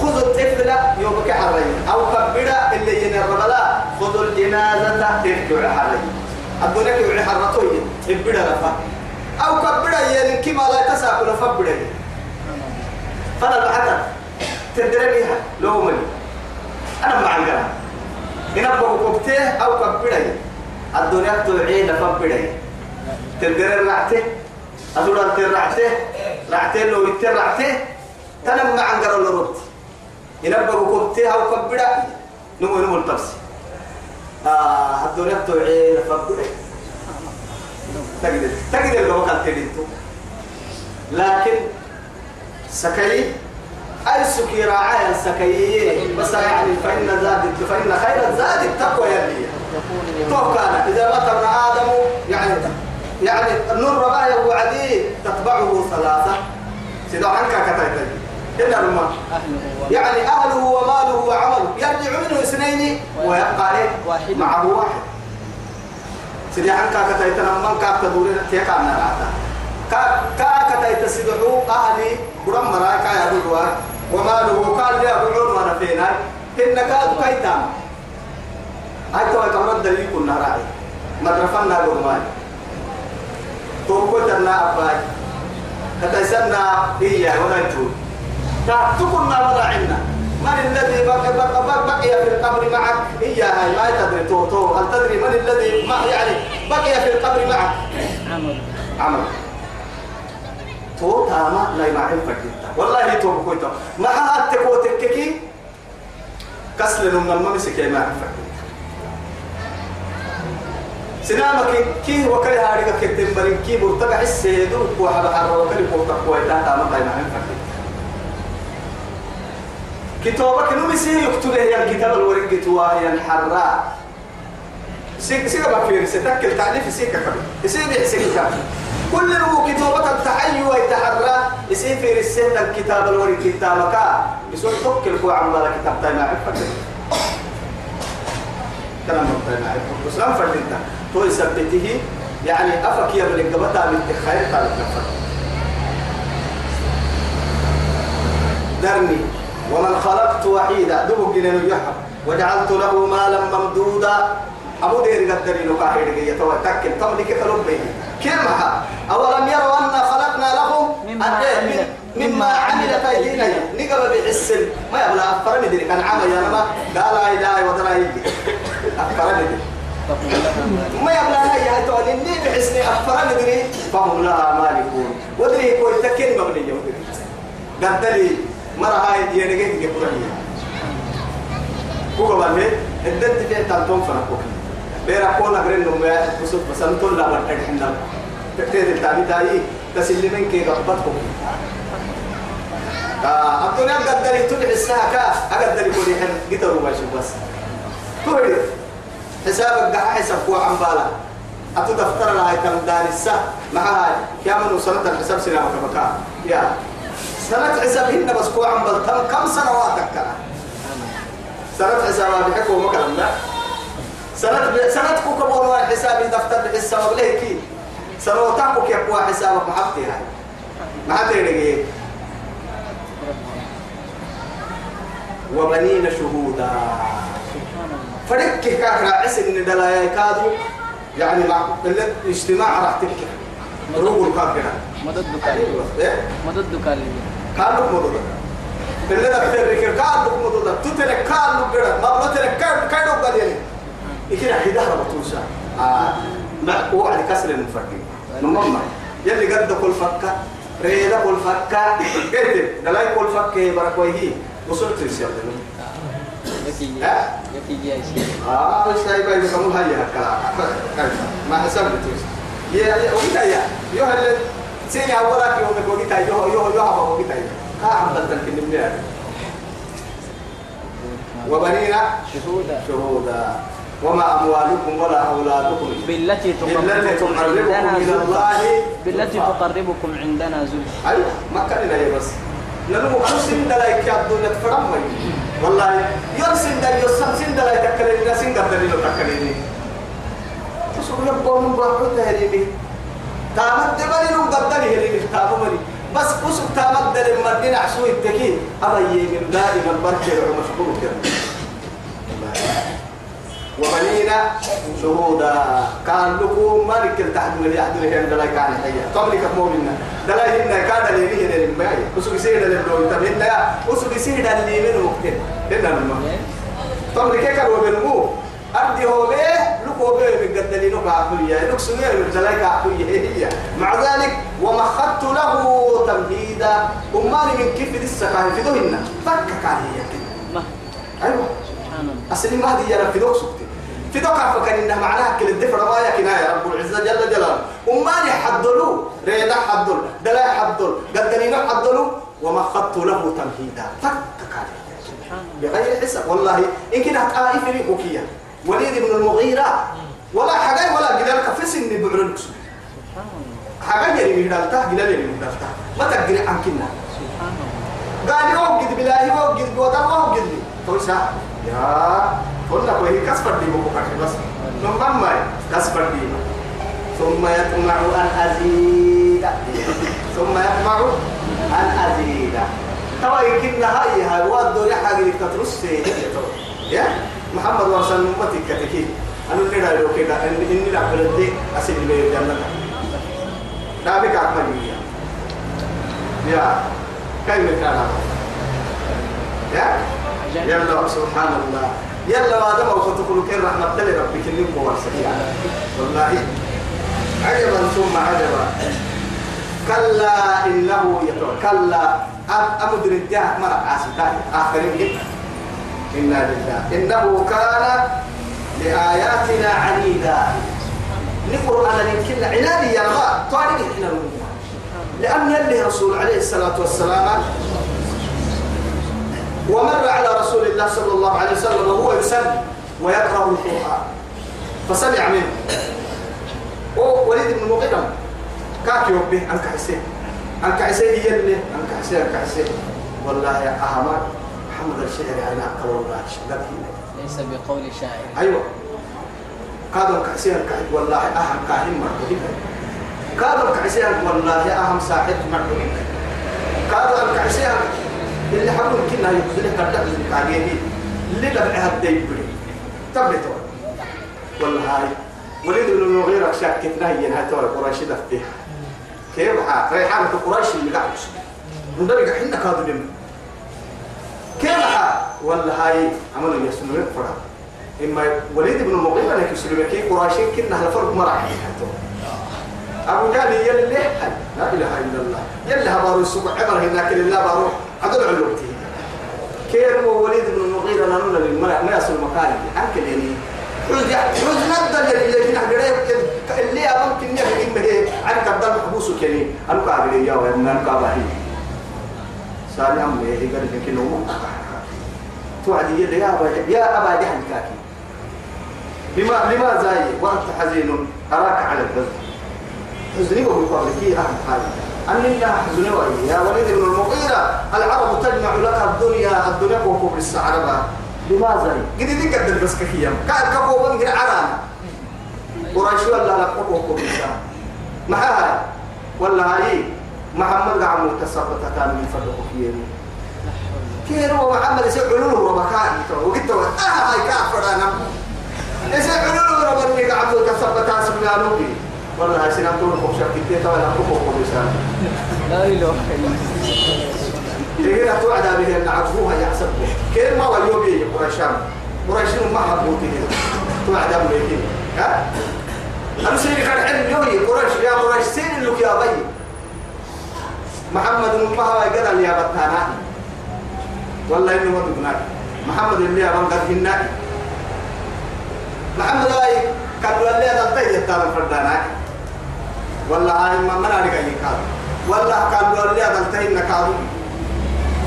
خذ الطفل يوبك حرين. أو كبدا اللي ينربلا. خذ الجنازة. تركع حرين. الدنيا كي حرتوي يبدأ لفا أو كبدأ يلين كما لا تساكل فبدأ. فلا بعد تدري بها لو ملي أنا مع الجرا إن أبغى كبته أو كبدأ. الدنيا تعين فبدا تدري رعته. أدور أنت رعته. لو يترعته تنم مع الجرا لربط إن أبغى كبته أو كبدأ. نمو نمو التفسير. آه الدنيا فبدا تقدر تقدر لو كان لكن سكي يعني فإن زاد التقوى توكل إذا آدم يعني يعني النور ربايا وعدي تتبعه ثلاثة. سيدو عنك كتايتني إلا رما يعني أهله وماله وعمله. يرجع منه اثنين ويبقى عليه واحد. معه واحد. سيدي عنك كتايتنا من كاك تدورين تيكا نراتا كا كا كتايت سيدحو أهلي برم مرايكا يا دوروا وماله قال لي أبو عون وانا فينا. إن كادو كايتا. هاي تو كمان دليل كنا راعي مدرفنا برماني توقتنا أباي. كتايسنا إياه ولا يجوز تكنا مراعينا من الذي بقي, بقي, بقي, بقي في القبر معك إياها ما تدري تو تو هل تدري من الذي ما يعني بقي في القبر معك عمل عمل تو تاما لا يمعين فردتا والله تو بكويتا ما هاتك وتككي كسل من الممسك يا معين فردتا سنامك كي وكل هاريك كتم برين كي برتقع السيدو وحب حر وكل برتقع ويتا تام قايم عن فكي كتابك نمسي يكتب هي الكتاب الورق تواهي الحراء. سيك سيك ما في ستكل تعريف سيك كبير يصير يحسك كل هو كتابة التحيي ويتحرى. يصير في السنة الكتاب الورق كتابك. يصير توكل هو عمال كتاب تايم عرفك. كلام تايم عرفك. بس لم فردنت تو يثبته يعني أفك من الجبتة من الخير تعرف نفسك درني ومن خلقت وحيدا دبك جنين يحب. وجعلت له مالا ممدودا. أبو دير لو كاهر جي تو تكل تم لك كلام بين كما أولم يروا أن خلقنا لهم؟ مما أن- عملت- أيدينا. نقبل بالحسن ما يبلا أفرني دي كان عامل يا ما قال لا إله ولا يجي أفرني دي ما يبلا هي هاي تو إني بحسني. أفرني دي فهم لها مالكون. ودري كوي تكين مبني ودري. قدري. مرة هاي ينجي يقولي كوكا بالي الدنت في تالتون فنكوكي بيرا كونا غرين نومي بسوط بسان تون لا بطل حنا تكتير التابي تاي تسلمين كي غبطكم آه أبتوني أقدر تدعي الساعة كا أقدر يقول لي حن قدروا ما يشوف بس. تقول حسابك دعا حساب عم بالا. أتو دفتر لها كم دار الساعة مع هاي يا من سنة الحساب سنة وكبكا يا. سنة حسابهن بس كوا عم بلتم كم سنواتك كنا سنة حسابها بحكوا مكرم لا سنة سنة كوكا بولوا حسابي دفتر بالحساب ليه كي. سنة وتحكوا يقوى حسابك محبتي هاي. ما حتى يلقي وبنين شهودا. كاكا عسل إن دلايا كادو؟ يعني مع الاجتماع راح تبكي. روح الكاكا مدد كالي إيه؟ مدد كالي كانوا مدودا اللي ده بترك كانوا مدودا تترك كانوا كده ما بترك كانوا كانوا قال يكيد حدا بتوسع آه على كسر المفرقين نمما يلي قد كل فكة ريدا كل فكة قلت دلاي كل فكة وصلت ها؟ يكي جاي شيء آه بس هاي باي بكمل هاي هكذا ما حسب بتوس يا يا وقتا يا يو هل سيني أولاك يوم وقتا يو يو يو هذا وقتا يا ها عم بتركن من وبنينا شهودا. شهودا. وما أموالكم ولا أولادكم. بالتي تقربكم عندنا إلى الله. بالتي. تقربكم عندنا زلفى أيوة ما كان لنا بس. لأنه أرسل دلاي كابدو نتفرم والله يرسل دلاي يرسل دلاي تكلمنا سين قدرين تكلمني. تسوق لبون بحر تهريني تامد دبلي نو قدري هريني تامد بس أسوق تامد دل مدينة عشوه التكين أبا يمين دائما بركة ومشغول كده وبنينا شهودا. كان لكم مالك التحد من يحد له عند لا كان هيا قبل كمؤمنا دلا هنا كان لي به لي ما وسو بيسير اللي بدو تبين لا وسو بيسير اللي من وقت لنا ما قبل كيك هو هو به ذلك عقلية هي؟ مع ذلك وما خدت له تمهيدا أماني من كيف السكاهي في دهنا فك كان هي ما. أيوه. سبحان الله. أصلي ما هذه يرى في دوك سكتي. في دوك كان إنها معناها كل الدفع ما يكن يا رب العزة جل جلاله. أماني حدلوا ريدا حدل دلا حدل قدنينا حدلوا وما خدت له تمهيدا. فك كان سبحان الله. بغير حساب. والله إن كنا طائف لي وليد بن المغيرة. ولا حاجة ولا قدر كفس إني بعرن سبحان الله حاجة يلي مهدالته قدر يلي مهدالته ما تقدر عن كنا. سبحان الله قال يوجد بالله يوجد بودا يوجد لي توسع يا قلنا كوي كسبر دي بوكو كاتي بس. نمم ما كسبر دي ثم يطمع أن أزيد. ثم يطمع أن أزيد. توا يمكن هاي هاي وادو يا حاجة اللي تترس يا. محمد ورسل أمتك كتكي أنا اللي رأيو كده إن إني لا بلدي أسيب لي الجنة لا بك أكمل يا كيف كان يا؟ يلا سبحان الله يلا ما دام وقتكم كل رحمة الله ربك اللي هو والله. عجبا ثم عجبا. كلا إنه يتوى كلا أمدر الدهر مرة عاسكاي آخرين إنا لله. إنه كان لآياتنا عنيدا. أنا يمكن عنادي يا رب طارق إحنا لأن يلي رسول عليه الصلاة والسلام ومر على رسول الله صلى الله عليه وسلم وهو يسلم ويقرأ القرآن. فسمع منه. وليد بن المغيرة كاكي به أنك حسين. أنك حسين يلي. أنك حسين. أنك حسين. والله يا أحمد محمد الشعر أنا أقوى ليس بقول شاعر. أيوة. كادوا كحسين كحد والله أهم كاهن مرحبا كادوا كحسين والله أهم ساحد مرحبا كادوا كحسين اللي حقول كنا يبذل كردك من كاجيه اللي لبعها الديبري تبلتوا والله هاي وليد بن المغيرة شاكتنا هي نهاية قريش دفتها كيف حا ريحانة قريش اللي قاعد ندرك حنا كادوا حا والله هاي عملوا يسلمون فرح إما وليد بن المغيرة لك يسلمون كي قريشين كنا على فرق مراحل أبو جهل يلي لا إله إلا الله. يلي هبارو السبع. عمر هناك لله بارو. عدل علومتي كيف هو وليد بن المغيرة نقول للمرأة ما يصل مكاني. أنكل يعني حوز حوز ندل جنا قريب اللي ممكن نحكي به عنك الدم حبوسه كني أنا قاعد يا وين أنا قاعد سالي أم ليه قال لك كنو توعد يا أبا يا أبا جهل كاكي لما لما زاي وأنت حزين أراك على الحزن حزني وهو يقول لك أهم حاجة أن الله حزني يا وليد بن المغيرة العرب تجمع لك الدنيا الدنيا وكبر السعربة. لماذا؟ قد دي قد بس كفيا كان كفو من غير عرانا قريش ولا لا كبر السعربة. ما هاي؟ ولا هاي محمد قام متصبت كان من فرق فيني كيرو محمد يسوي علوم ومكان وقلت له آه هاي كافر أنا. يسوي علوم ربني قام متصبت اسمي نوبي والله هاي سنة تقول خوشة كتير طبعا كبر السعربة لا إله إلا الله. تقول توعد به أن عفوها يحسبه كيف ما ويوبي قريشان. قريشان ما حبوتي توعد به ها؟ أنا سيدي علم يوي قريش. يا قريش سين لك يا بي. محمد هو يقدر يا بطانا والله إنه تقنع. محمد اللي أبان قد هنا. محمد أي كان اللي هذا تيجي ترى فردانا. والله هاي ما من أرجع يكاد والله كان اللي هذا تيجي نكادو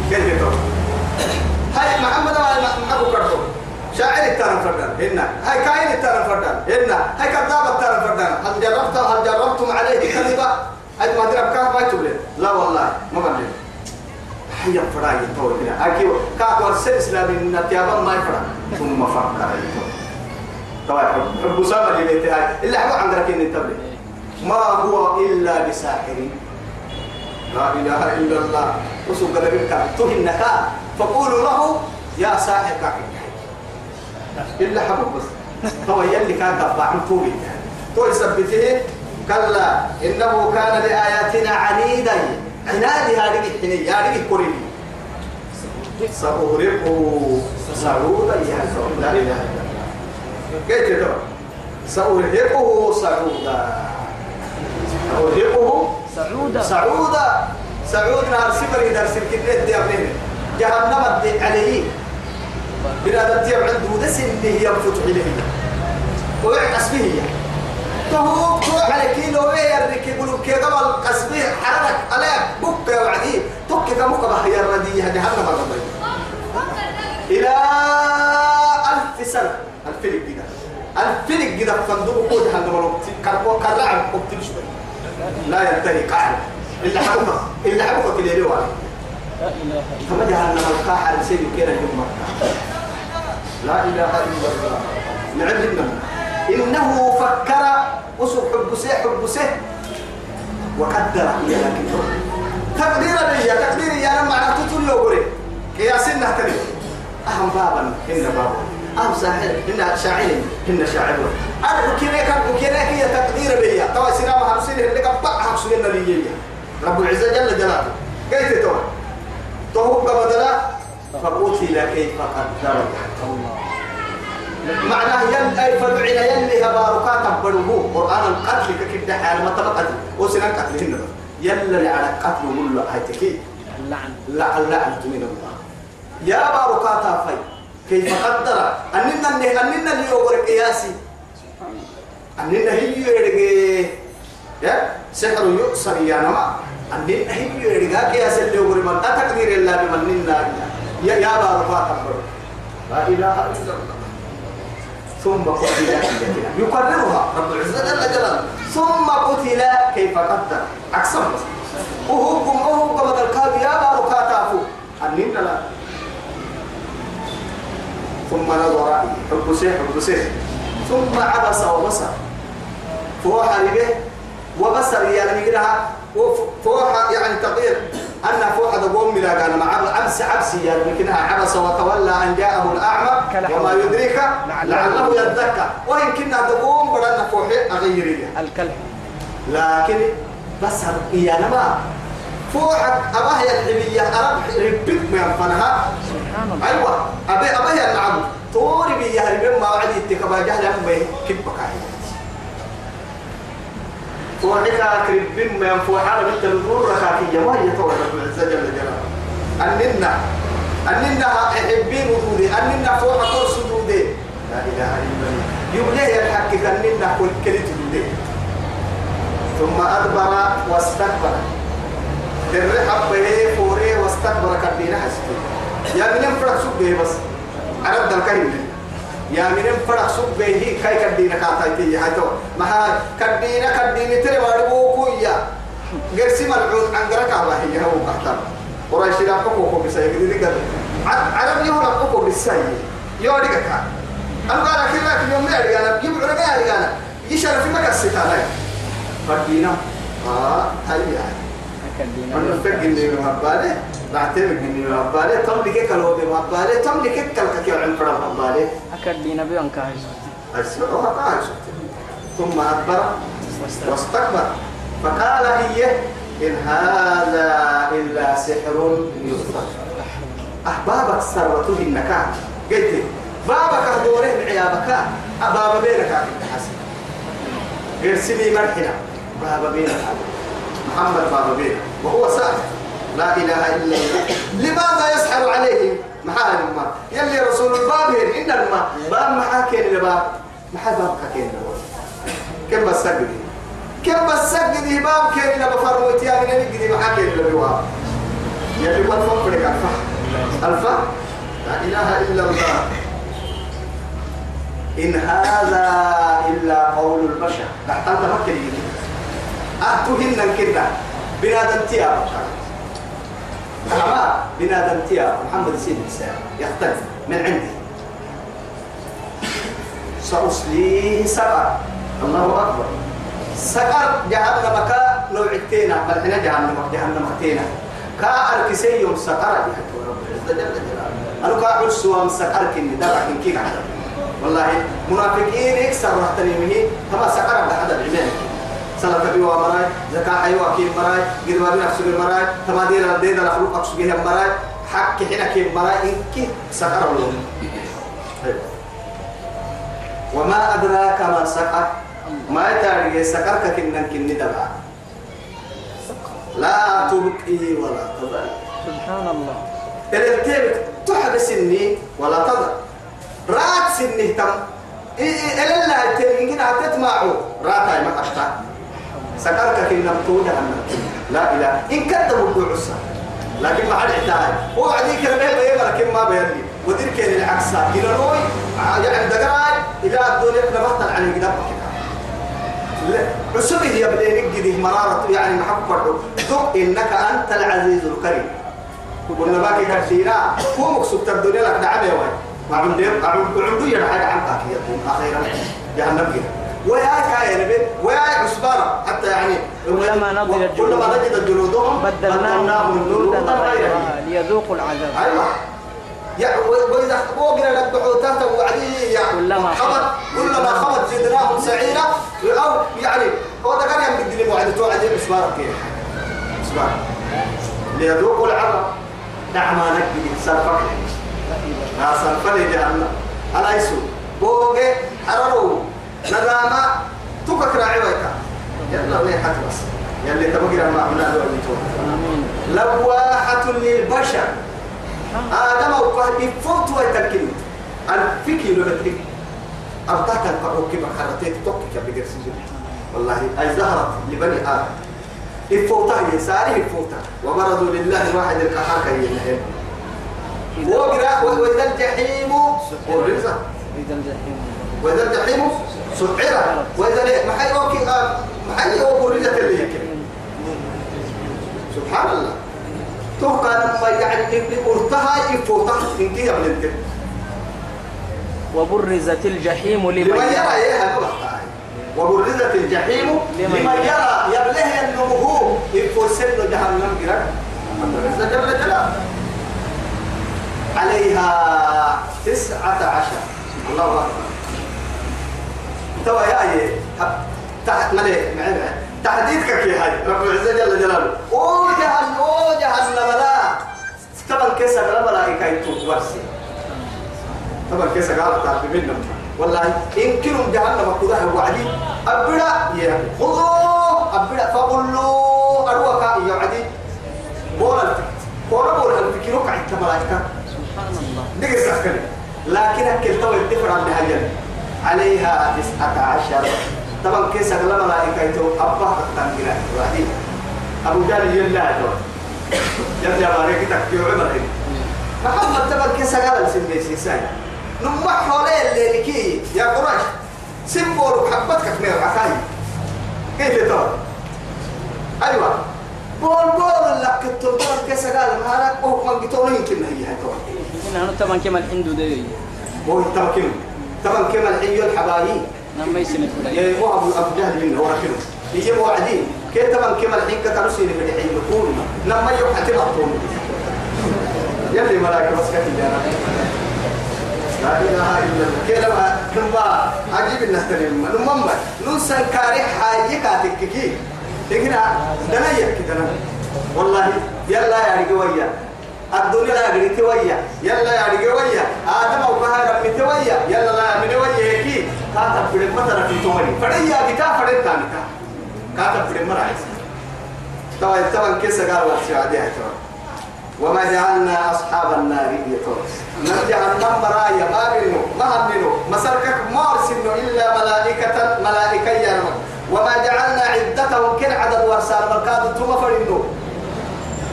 كيف تقول هاي محمد ما أبو كرتو شاعر التارم فردان. هنا. هاي كائن التارم فردان. هنا. هاي كذاب التارم فردان. هل جربت هل جربتم عليه كذبة؟ هاي ما درب كاف ما تقول لا والله ما بندر هيا فراي تو هنا هاي كيو كاف ورسل إسلامي نتيابا ما يفرع. ثم فكر طبعا حب سامة اللي بيتي هاي. اللي حبوا عن ذلك انتبه ما هو إلا بساحر. لا إله إلا الله. وسوق لك تهنك. فقولوا له يا ساحر إلا حبوب بس. هو يلي كان تبع عن طولي تو يثبته كلا إنه كان لآياتنا عنيدا. عنادي هذه الحنية هذه كوريني سأغرقه. سعودا يا لا إله إلا الله. كيف ترى سأرهقه سعودا. سأرهقه سعودة سعودا. سعود نار سفر إذا سلكت دي أبنين. جهنم الدي عليه. بلا تبتيع عنده دس اللي ينفت إليه. ويعكس به تهو على كيلو ويرك يقولوا كي قبل قصبي حرك عليك بك يا وعدي تك كمك بحيا الردي جهنم الرضي إلى لا قاعد إلا حبك إلا لا إله إلا فما جهنم يوم لا إله إلا الله. نعلمنا إنه فكر وسو حب سي حب سي وقدر. لكن تقدير لي تقدير يا لما على تطول يوغري قياسنا تري أهم بابا إن بابا. أهم ساحر إن شاعر إن شاعر. أنا بكيرك بكيرك هي تقدير لي توا سينما همسين اللي قبع همسين لي رب العزة جل جلاله. كيف توا تهوب بدلا فقتل كيف قدر الله. معناه يل أي فدعنا يلي هباركات بدوه قرآن القتل ككده حال ما تبقى وسنان قتل هنا. يلا على قتل ملا هايتكي اللعن لا اللعنة من الله. يا باركات في كيف قدر؟ أننا أننا اللي يقول قياسي. أننا هي يرجع يا؟ سحر يؤسر يا نما. أننا هي يرجع كي أسأل يقول من أتقدر الله بمن ننا يا يا بارفات لا إله إلا الله. ثم قتل يكررها رب العزة جل جلاله. ثم قتل كيف قدر. أكثر وهو وهو كما الكاب يا بارو كاتافو. أنين لا. ثم نظر حب سيح حب سيح ثم عبس وبصر. فهو حريبه وبصر يعني كده فوح يعني تقدير. أن فوح دقوم من كان مع عبس عبسي كده عبس وتولى أن جاءه الأعمى وما يدريك لعله يذكر. وإن كنا دقوم بدنا فوح أغير الكلب. لكن بس يا نما فوحك أباه الحبية أرب ربك ما ينفنها أيوة. أبي أبي النعم طوري بي يهرب ما وعد يتكبا جهل أمي كبك فوحك ربك ما ينفوح على مثل النور ركاكي ما يتوى رب العزة جل جلاله. أننا أننا حبين ودودي أننا فوح كل سدودي لا إله إلا الله. يبليه الحق أننا كل كلمة دودي ثم أدبر واستكبر. الرحب به فوري واستكبر كبيرة حسبي يا من فرق سوق به بس. عرب دل كهين يا من فرق سوق به كاي كبيرة كاتايتي هاي تو ما كبيرة كبيرة ترى واربو كويا. غير ملعون عن غرك الله هي هو كهتر قريش لا كوكو بساي كده كده عرب يهو لا كوكو بساي يودي كا أنا قال كذا يوم ما أرجعنا يبغى ما أرجعنا يشرف ما كسيتها فكينا. آه هاي يعني من فك إني مهبالة بعتبر إني مهبالة تم لك كلو بمهبالة تم لك كل كيو عن فرام مهبالة أكدينا بيان كاهش أسمعها قاعد ثم أدبر واستكبر. فقال هي إن هذا إلا سحر يؤثر أحبابك سرته النكاح قلت بابك هدوره عيابك أبابا بينك حسن. إرسلي مرحنا بابا بينك. محمد بابا بينك. وهو سائل لا إله إلا الله. لماذا يسحر عليهم؟ محال ما. يلي رسول الباب إن الماء باب محاكين لباب محال باب كاكين كم بس سجدي؟ كم بس سجدي؟ باب كين يا من نجدي محاكين لبواب يلي فقرك الفا الفا لا إله إلا الله. إن هذا إلا قول البشر. تحت أنت فكر أهتهن كنا بنادم تياب أما بنادم تياب محمد سيد الإسلام يختلف. من عندي. سأصليه سقر. الله أكبر. سقر جهنم كا لو عدتنا بل حنا جهنم جهنم اختينا كا أركسي يوم سقر. أنا كا عرسوا سقر كني. دبع كني والله منافقين يكسر رحتني مني. تما سقر بحد العلم سلام تبي ومراي زكاة حيوة كيم مراي ما بين أكسر مراي تما دير الدين الأخلوق أكسر جيه مراي حق حين كيم مراي إنك سقر الله. وما أدراك ما سقر؟ ما يتعرف سقر كنن كن دبع لا تبكي ولا تضل سبحان الله الارتبك تحبس الني ولا تضل رات سنه تم. إلا الله كده تتمعوا رات ما أشتا سكرك كنا بتوجه لا إله. إن كتبوا الدعوسة لكن ما حد احتاج هو عديك ربيه بيه لكن ما بيرني. ودير كان العكس. إلى روي يعني دقراي إلى الدنيا نبهت عن كده عسبه يا بدي نجده مرارة يعني محب فرده ذق إنك أنت العزيز الكريم. قلنا ما كي كرسينا هو مقصود الدنيا لك دعم يا وين؟ ما عندي عندي حاجة عنك يا أخيرا جهنم كده. ويا كاين ويا عسبارة حتى يعني كلما نضجت كلما نضجت جلودهم بدلناهم جلودا غيرها ليذوقوا العذاب. أيوة. يا وإذا وقنا نبحوا تحت وعدي يعني كلما خبط كلما خبط زدناهم سعيرا. أو يعني هو ده كان يمكن دليل وعد توعد مسمار كيف؟ مسمار ليذوقوا العذاب. دعما نكبي سرفك. ما سرفك جهنم على يسوع بوجه حرروا ندامة تكك راعيك يلا وين حتبس يلي تبقى ما عملنا له لواحة للبشر. آدم وقه يفوت ويتكلم الفكي لو بتريك أرتحت القعوك كما خرتيت توكك بقر سجن. والله أي ظهرت لبني آدم. الفوطة هي ساري الفوطة لله واحد القهار كي ينهي وقرأ وإذا الجحيم ورزق إذا الجحيم وإذا الجحيم سعرت وإذا ليه؟ ما حي أوكي ما حي أوكي اللي سبحان الله. توقع لما يعني ارتها يفوتها إن كي يبلنتك وبرزت الجحيم لمن يرى. إيه وبرزت الجحيم لمن يرى. يبله النمو يفوسن جهنم كده. عز جل جلاله. عليها تسعة عشر. الله أكبر. توا يا تحت ملك معنا تحديدك يا هاي رب العزة جل جلاله. أو جهنم أو جهنم لا. طبعا كيس الملائكة يتوب ورسي طبعا كيس قال تعرف منهم. والله كنوا جهنم كذا وعدي. أبدا يا خذوا أبدا فقولوا أروك يا عدي. بولا بولا بولا الفكر وقع الملائكة. سبحان الله. سكني لكن أكل تو الدفر عن بهجن عليها تسعة عشر. طبعا كيس أغلى ملائكة يتو أبا تنقل وعدي أبو جال يلا دور يلا بارك تكيو عمرين محمد طبعا كيس أغلى سنبي سيساي نما حوالي اللي لكي يا قريش. سيمبول حبتك كمير عكاي كيف ترى أيوه. بول بول لك التلبون كيس قال ما لك وهو من قتول يمكن هي هاي ترى إن أنا طبعا كما الحندو ده هو التمكن طبعا كما الحي الحبايي لما يسمع. فلان يا هو ابو أبو جهل منه كده يجي وعدين كيف طبعا كما الحين كترسل في الحي يكون لما يوحى تبطل يلي ملاك بس كتير لا إله إلا الله. كلمة كلمة عجيب الناس تلم نمم نوسا كارح حاجة كاتك كي. تكنا دنا يكتنا والله يلا يا رجوية. الدنيا لا يجري تويا. يلا يا رجوية آدم أو كهر من تويا. يلا لا من تويا كي كاتب في المطر في تومري فريا بتا فريا تاني كاتب في المرايس طبعا طبعا كيس قال وقت عادي وما جعلنا أصحاب النار يتوس من جهنم مرايا ما منه ما منه مسركك ما أرسلنا إلا ملائكة ملائكة يا وما جعلنا عدتهم كل عدد ورسال مركاد ثم فرنوا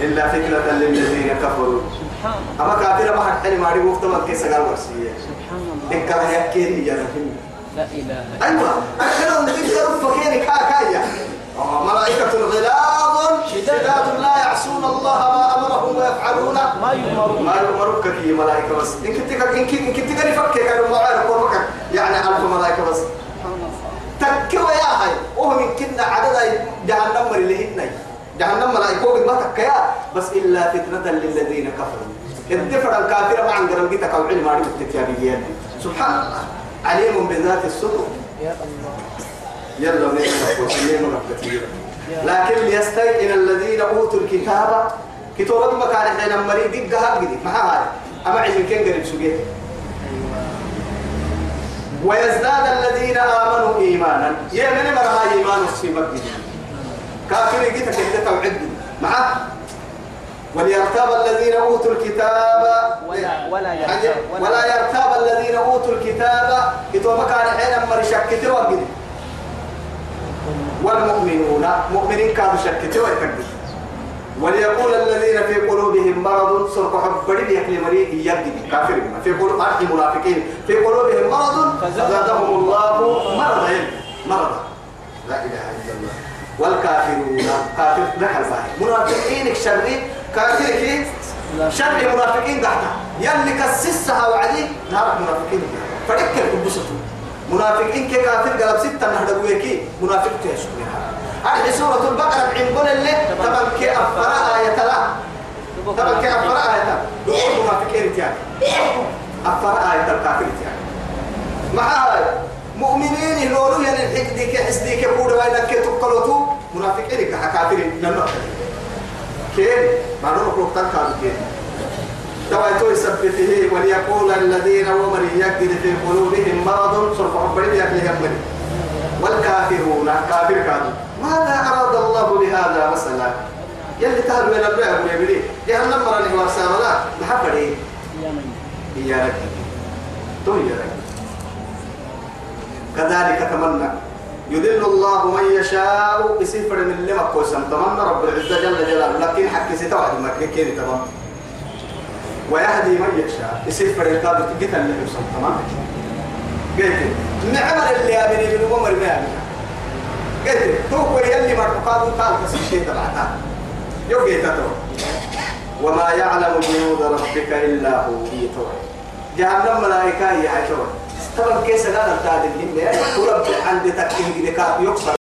إلا فتنة للذين كفروا. سبحان أما كافر ما حد حلي ماري مفتما كيس قال ورسية. سبحان الله. إن كان يكيني يا لا إله أيوة. أكلهم ذكر فكيني كاكايا ملائكة غلاظ شداد لا يعصون الله ما أمرهم ويفعلون. ما يؤمرون. ما يؤمرك كي ملائكة بس. إن كنت إن كنت إن كنت قال فكك كانوا ما ورك يعني ألف ملائكة بس. سبحان الله. تكوا يا هاي. وهم من كنا عدد جهنم اللي هنا جهنم ملائكة ما تكيا بس إلا فتنة للذين كفروا. الدفر الكافر ما عن قرن جيتك أو علم علم التكيابيين سبحان الله. عليم بذات الصدق يا الله. يلا نحن كثيرا لكن ليستيقن الذين أوتوا الكتاب. كتاب مكان حين مريض دقها بدي ما هاي أما عشان كان قريب سجيه ويزداد الذين آمنوا ايمانا. يا من مرها إيمان في مكه كافر جيت كده توعد معه وليرتاب الذين أوتوا الكتاب. ولا- ولا يرتاب. ولا- ولا يرتاب الذين أوتوا الكتاب. كتاب مكان حين مريض كتاب بدي والمؤمنون مؤمنين كانوا شكتوا ويتكبر وليقول الذين في قلوبهم مرض سرق حبري بيكلي مريء يجدي كافر في قلوب منافقين. في قلوبهم مرض فزادهم الله مرضا مرضا لا إله إلا الله والكافرون. كافر نحل باهي منافقين شري كافر كي شر منافقين قحنا يلي كسسها وعدي نار منافقين. فريق الكبسطو منافقين كي كافر قلب ستة نهدقوا يكي منافق تيشكرها هذه سورة البقرة عندنا اللي طبعا كي أفرأ آية لا. طبعا كي أفرأ آية دخول منافقين تيان أفرأ آية الكافر تيان مع مؤمنين يلولو يعني الحق ديك حسدي كي بودا وين كي تقلوتو منافقين كافرين. لما كين ما نروح وقتان كانوا كين تويتو يثبته وليقول الذين ومن يجد في قلوبهم مرض صرف عبرين يكلي يمني والكافرون كافر كانوا. ماذا أراد الله بهذا مثلا؟ يلي تهل من البيع ويبري جهنم مرة نحو ولا محبر إيه يا إياك تو إياك كذلك تمنى. يدل الله من يشاء يسفر من لما كوسم. تمنى رب العزة جل جلاله. لكن حكي ستوعد ما كين تمام. ويهدي من يشاء يسفر الكابت جدا اللي يوصل. تمام. قلت نعمل اللي أبني من عمر ما أبني قلت تو يلي مرقاد قال بس الشيء تبعتها يو قلت وما يعلم جنود ربك إلا هو. جهنم ملائكة هي عشرة طبعا كيس لا نتعلم هم ورب عند تكين كاب يكسر.